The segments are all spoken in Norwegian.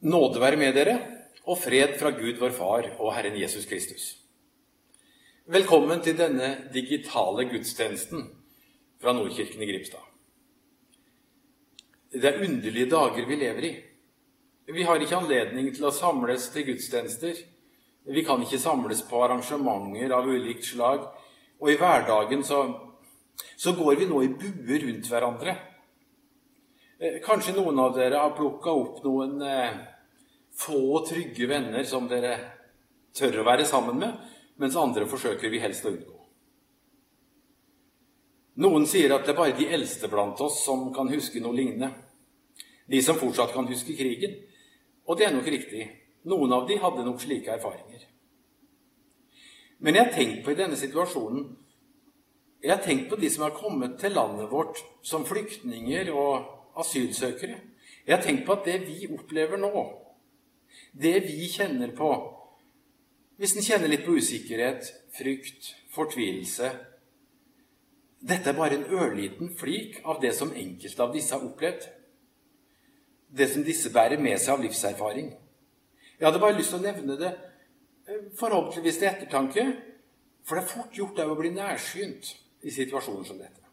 Nåde være med dere, og fred fra Gud vår Far og Herren Jesus Kristus. Velkommen til denne digitale gudstjenesten fra Nordkirken i Grimstad. Det er underlige dager vi lever i. Vi har ikke anledning til å samles til gudstjenester. Vi kan ikke samles på arrangementer av ulikt slag. Og i hverdagen så, så går vi nå i buer rundt hverandre. Eh, kanskje noen av dere har plukka opp noen eh, få, trygge venner som dere tør å være sammen med, mens andre forsøker vi helst å unngå. Noen sier at det er bare de eldste blant oss som kan huske noe lignende. De som fortsatt kan huske krigen. Og det er nok riktig. Noen av de hadde nok slike erfaringer. Men jeg har tenkt på i denne situasjonen Jeg har tenkt på de som har kommet til landet vårt som flyktninger og asylsøkere. Jeg har tenkt på at det vi opplever nå, det vi kjenner på Hvis en kjenner litt på usikkerhet, frykt, fortvilelse Dette er bare en ørliten flik av det som enkelte av disse har opplevd. Det som disse bærer med seg av livserfaring. Jeg hadde bare lyst til å nevne det eh, forhåpentligvis til ettertanke, for det er fort gjort å bli nærsynt i situasjoner som dette.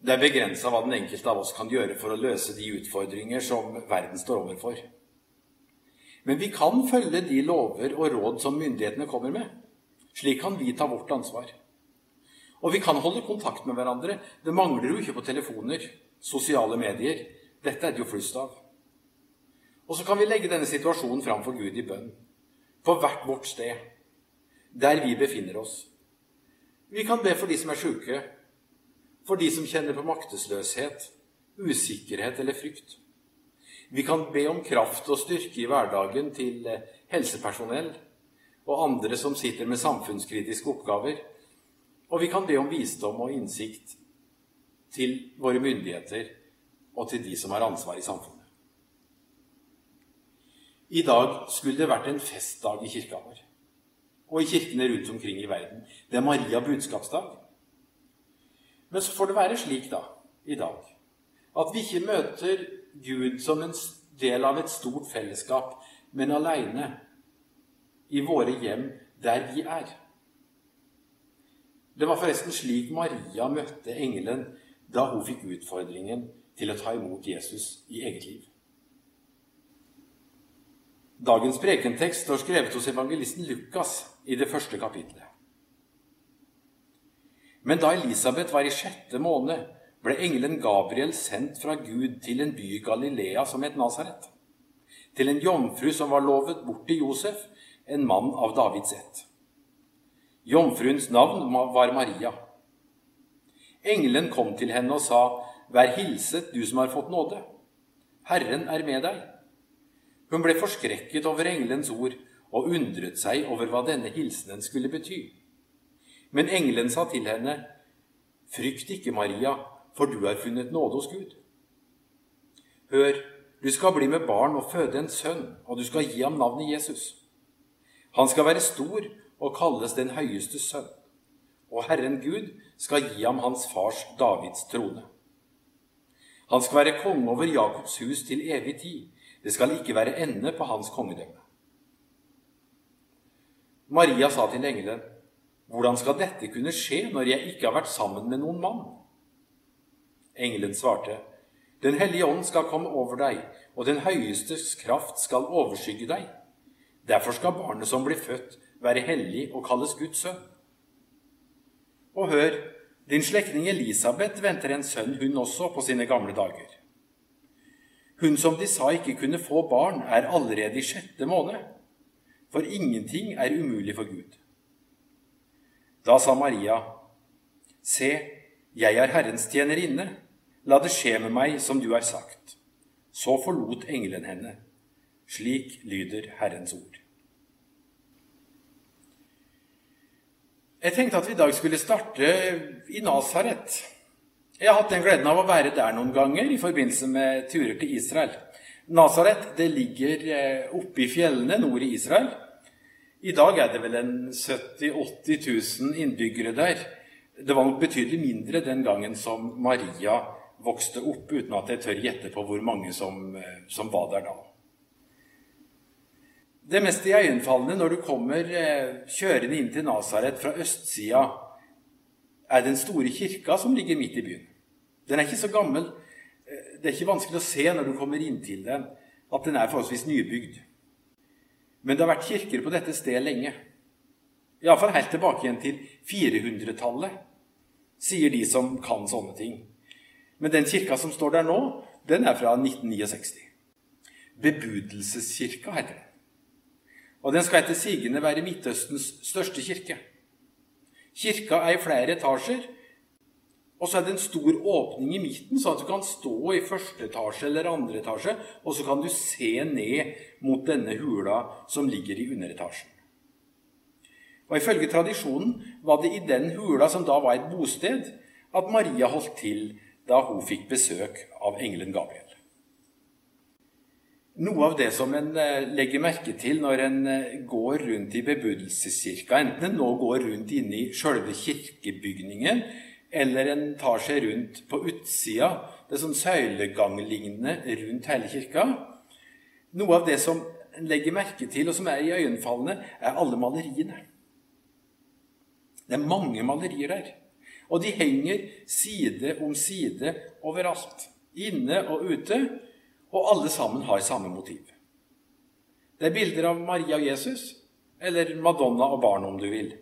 Det er begrensa hva den enkelte av oss kan gjøre for å løse de utfordringer som verden står overfor. Men vi kan følge de lover og råd som myndighetene kommer med. Slik kan vi ta vårt ansvar. Og vi kan holde kontakt med hverandre. Det mangler jo ikke på telefoner, sosiale medier. Dette er det jo flust av. Og så kan vi legge denne situasjonen fram for Gud i bønn. På hvert vårt sted. Der vi befinner oss. Vi kan be for de som er sjuke, for de som kjenner på maktesløshet, usikkerhet eller frykt. Vi kan be om kraft og styrke i hverdagen til eh, helsepersonell og andre som sitter med samfunnskritiske oppgaver. Og vi kan be om visdom og innsikt til våre myndigheter og til de som har ansvar i samfunnet. I dag skulle det vært en festdag i kirka vår og i kirkene rundt omkring i verden. Det er Maria budskapsdag. Men så får det være slik, da, i dag, at vi ikke møter Gud som en del av et stort fellesskap, men aleine i våre hjem der vi er. Det var forresten slik Maria møtte engelen da hun fikk utfordringen til å ta imot Jesus i eget liv. Dagens prekentekst står skrevet hos evangelisten Lukas i det første kapitlet. Men da Elisabeth var i sjette måned, ble engelen Gabriel sendt fra Gud til en by i Galilea som het Nasaret, til en jomfru som var lovet bort til Josef, en mann av Davids ett. Jomfruens navn var Maria. Engelen kom til henne og sa, Vær hilset, du som har fått nåde. Herren er med deg. Hun ble forskrekket over engelens ord og undret seg over hva denne hilsenen skulle bety. Men engelen sa til henne, Frykt ikke, Maria, for du har funnet nåde hos Gud. Hør, du skal bli med barn og føde en sønn, og du skal gi ham navnet Jesus. Han skal være stor og kalles den høyeste sønn, og Herren Gud skal gi ham hans fars Davids trone. Han skal være konge over Jakobs hus til evig tid. Det skal ikke være ende på hans kongedømme. Maria sa til engelen, hvordan skal dette kunne skje når jeg ikke har vært sammen med noen mann? Engelen svarte, Den hellige ånd skal komme over deg, og den høyestes kraft skal overskygge deg. Derfor skal barnet som blir født, være hellig og kalles Guds sønn. Og hør, din slektning Elisabeth venter en sønn, hun også, på sine gamle dager. Hun som de sa ikke kunne få barn, er allerede i sjette måned, for ingenting er umulig for Gud. Da sa Maria, Se, jeg er Herrens tjenerinne, la det skje med meg som du har sagt. Så forlot engelen henne. Slik lyder Herrens ord. Jeg tenkte at vi i dag skulle starte i Nasaret. Jeg har hatt den gleden av å være der noen ganger i forbindelse med turer til Israel. Nasaret ligger eh, oppe i fjellene nord i Israel. I dag er det vel en 70 000-80 000 innbyggere der. Det var nok betydelig mindre den gangen som Maria vokste opp, uten at jeg tør gjette på hvor mange som, eh, som var der da. Det mest iøynefallende når du kommer eh, kjørende inn til Nasaret fra østsida, er den store kirka som ligger midt i byen. Den er ikke så gammel. Eh, det er ikke vanskelig å se når du kommer inn til den, at den er forholdsvis nybygd. Men det har vært kirker på dette stedet lenge. Iallfall helt tilbake igjen til 400-tallet, sier de som kan sånne ting. Men den kirka som står der nå, den er fra 1969. Bebudelseskirka heter den. Og den skal etter sigende være Midtøstens største kirke. Kirka er i flere etasjer, og så er det en stor åpning i midten, sånn at du kan stå i første etasje eller andre etasje, og så kan du se ned mot denne hula som ligger i underetasjen. Og Ifølge tradisjonen var det i den hula, som da var et bosted, at Maria holdt til da hun fikk besøk av engelen Gabriel. Noe av det som en eh, legger merke til når en eh, går rundt i bebudelseskirka, enten en nå går rundt inne i sjølve kirkebygningen, eller en tar seg rundt på utsida, det er sånn søyleganglignende rundt hele kirka Noe av det som en legger merke til, og som er iøynefallende, er alle maleriene. Det er mange malerier der. Og de henger side om side overalt. Inne og ute. Og alle sammen har samme motiv. Det er bilder av Maria og Jesus, eller Madonna og barn, om du vil.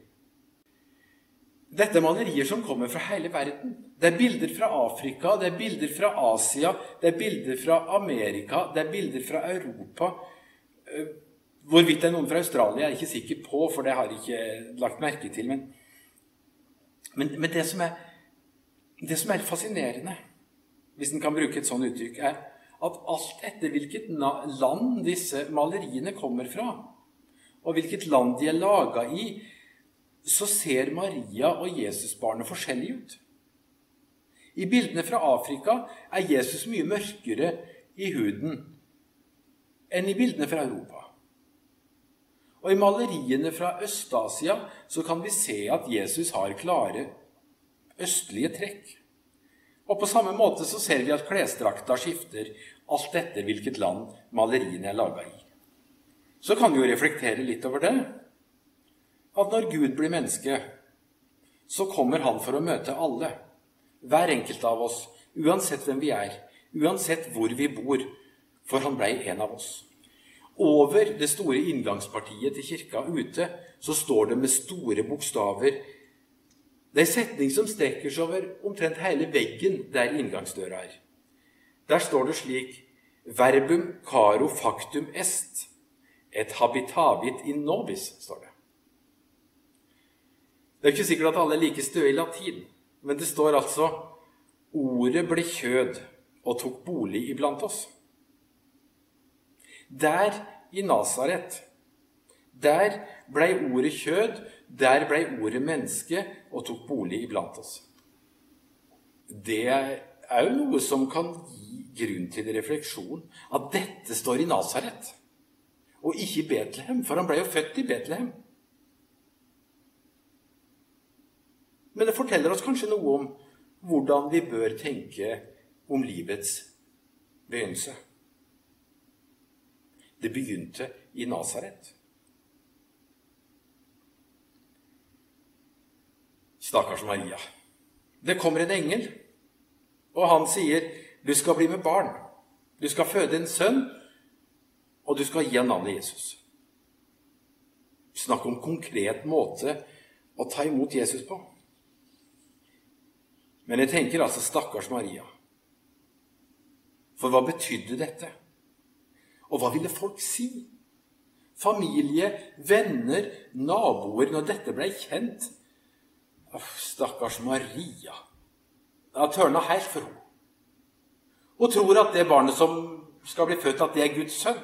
Dette er malerier som kommer fra hele verden. Det er bilder fra Afrika, det er bilder fra Asia, det er bilder fra Amerika, det er bilder fra Europa. Eh, hvorvidt det er noen fra Australia, er jeg ikke sikker på, for det har jeg ikke lagt merke til. Men, men, men det, som er, det som er fascinerende, hvis en kan bruke et sånt uttrykk, er at alt etter hvilket land disse maleriene kommer fra, og hvilket land de er laga i, så ser Maria og Jesusbarnet forskjellig ut. I bildene fra Afrika er Jesus mye mørkere i huden enn i bildene fra Europa. Og i maleriene fra Øst-Asia så kan vi se at Jesus har klare østlige trekk. Og på samme måte så ser vi at klesdrakta skifter alt etter hvilket land maleriene er laga i. Så kan vi jo reflektere litt over det. At når Gud blir menneske, så kommer han for å møte alle. Hver enkelt av oss, uansett hvem vi er, uansett hvor vi bor. For han blei en av oss. Over det store inngangspartiet til kirka ute så står det med store bokstaver det er en setning som strekker seg over omtrent hele veggen der inngangsdøra er. Der står det slik Verbum caro factum est. Et habitavit in nobis, står det. Det er ikke sikkert at alle er like støe i latin, men det står altså Ordet ble kjød og tok bolig iblant oss. Der i Nasaret, der blei ordet kjød, der blei ordet menneske og tok bolig iblant oss. Det er jo noe som kan gi grunn til refleksjon. At dette står i Nasaret, og ikke i Betlehem. For han ble jo født i Betlehem. Men det forteller oss kanskje noe om hvordan vi bør tenke om livets begynnelse. Det begynte i Nasaret. Stakkars Maria. Det kommer en engel, og han sier, 'Du skal bli med barn. Du skal føde en sønn, og du skal gi ham navnet Jesus.' Snakk om konkret måte å ta imot Jesus på. Men jeg tenker altså stakkars Maria. For hva betydde dette? Og hva ville folk si? Familie, venner, naboer, når dette ble kjent. Stakkars Maria. Det har tørna helt for henne. Hun tror at det barnet som skal bli født, at det er Guds sønn.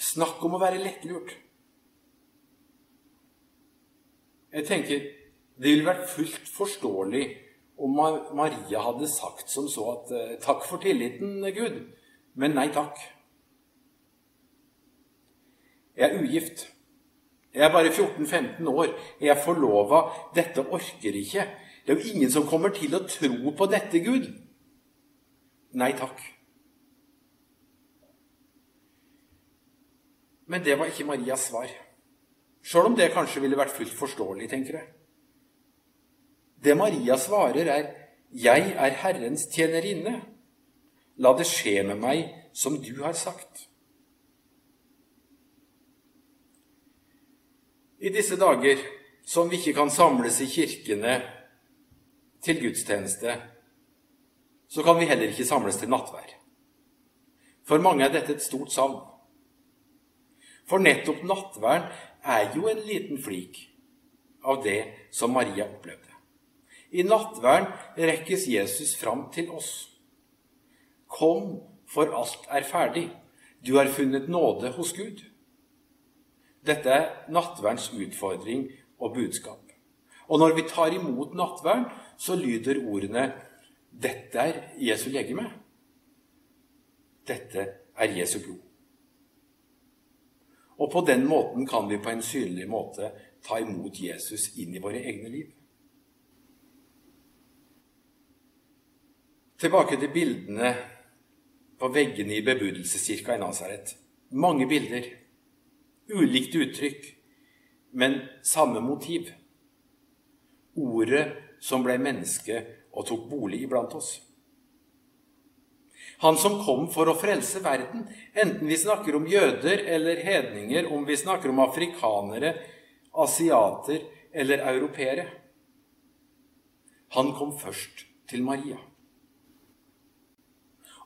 Snakk om å være lettlurt. Jeg tenker det ville vært fullt forståelig om Maria hadde sagt som så at eh, takk for tilliten, Gud, men nei takk. Jeg er ugift. Jeg er bare 14-15 år. Jeg er forlova. Dette orker ikke. Det er jo ingen som kommer til å tro på dette, Gud. Nei takk. Men det var ikke Marias svar. Sjøl om det kanskje ville vært fullt forståelig, tenker jeg. Det Maria svarer, er 'Jeg er Herrens tjenerinne. La det skje med meg som du har sagt.' I disse dager som vi ikke kan samles i kirkene til gudstjeneste, så kan vi heller ikke samles til nattvær. For mange er dette et stort savn. For nettopp nattværen er jo en liten flik av det som Maria opplevde. I nattverden rekkes Jesus fram til oss. Kom, for alt er ferdig. Du har funnet nåde hos Gud. Dette er nattverdens utfordring og budskap. Og når vi tar imot nattværen, så lyder ordene 'Dette er Jesu legeme'. Dette er Jesu blod. Og på den måten kan vi på en synlig måte ta imot Jesus inn i våre egne liv. Tilbake til bildene på veggene i bebudelseskirka i Nasaret. Mange bilder. Ulikt uttrykk, men samme motiv. Ordet som ble menneske og tok bolig iblant oss. Han som kom for å frelse verden, enten vi snakker om jøder eller hedninger, om vi snakker om afrikanere, asiater eller europeere. Han kom først til Maria.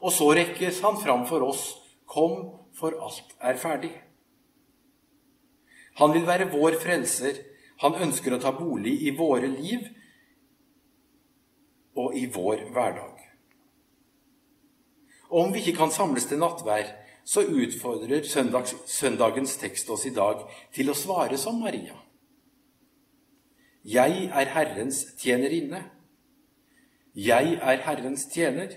Og så rekkes han fram for oss. Kom, for alt er ferdig. Han vil være vår frelser. Han ønsker å ta bolig i våre liv og i vår hverdag. Om vi ikke kan samles til nattvær, så utfordrer søndags, søndagens tekst oss i dag til å svare som Maria. Jeg er Herrens tjenerinne. Jeg er Herrens tjener.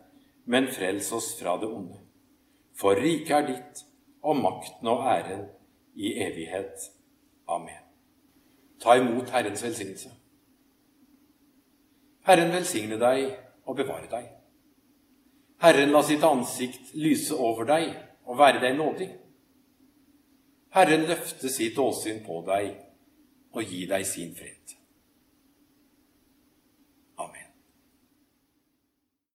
men frels oss fra det onde. For riket er ditt, og makten og æren i evighet. Amen. Ta imot Herrens velsignelse. Herren velsigne deg og bevare deg. Herren la sitt ansikt lyse over deg og være deg nådig. Herren løfte sitt åsyn på deg og gi deg sin fred.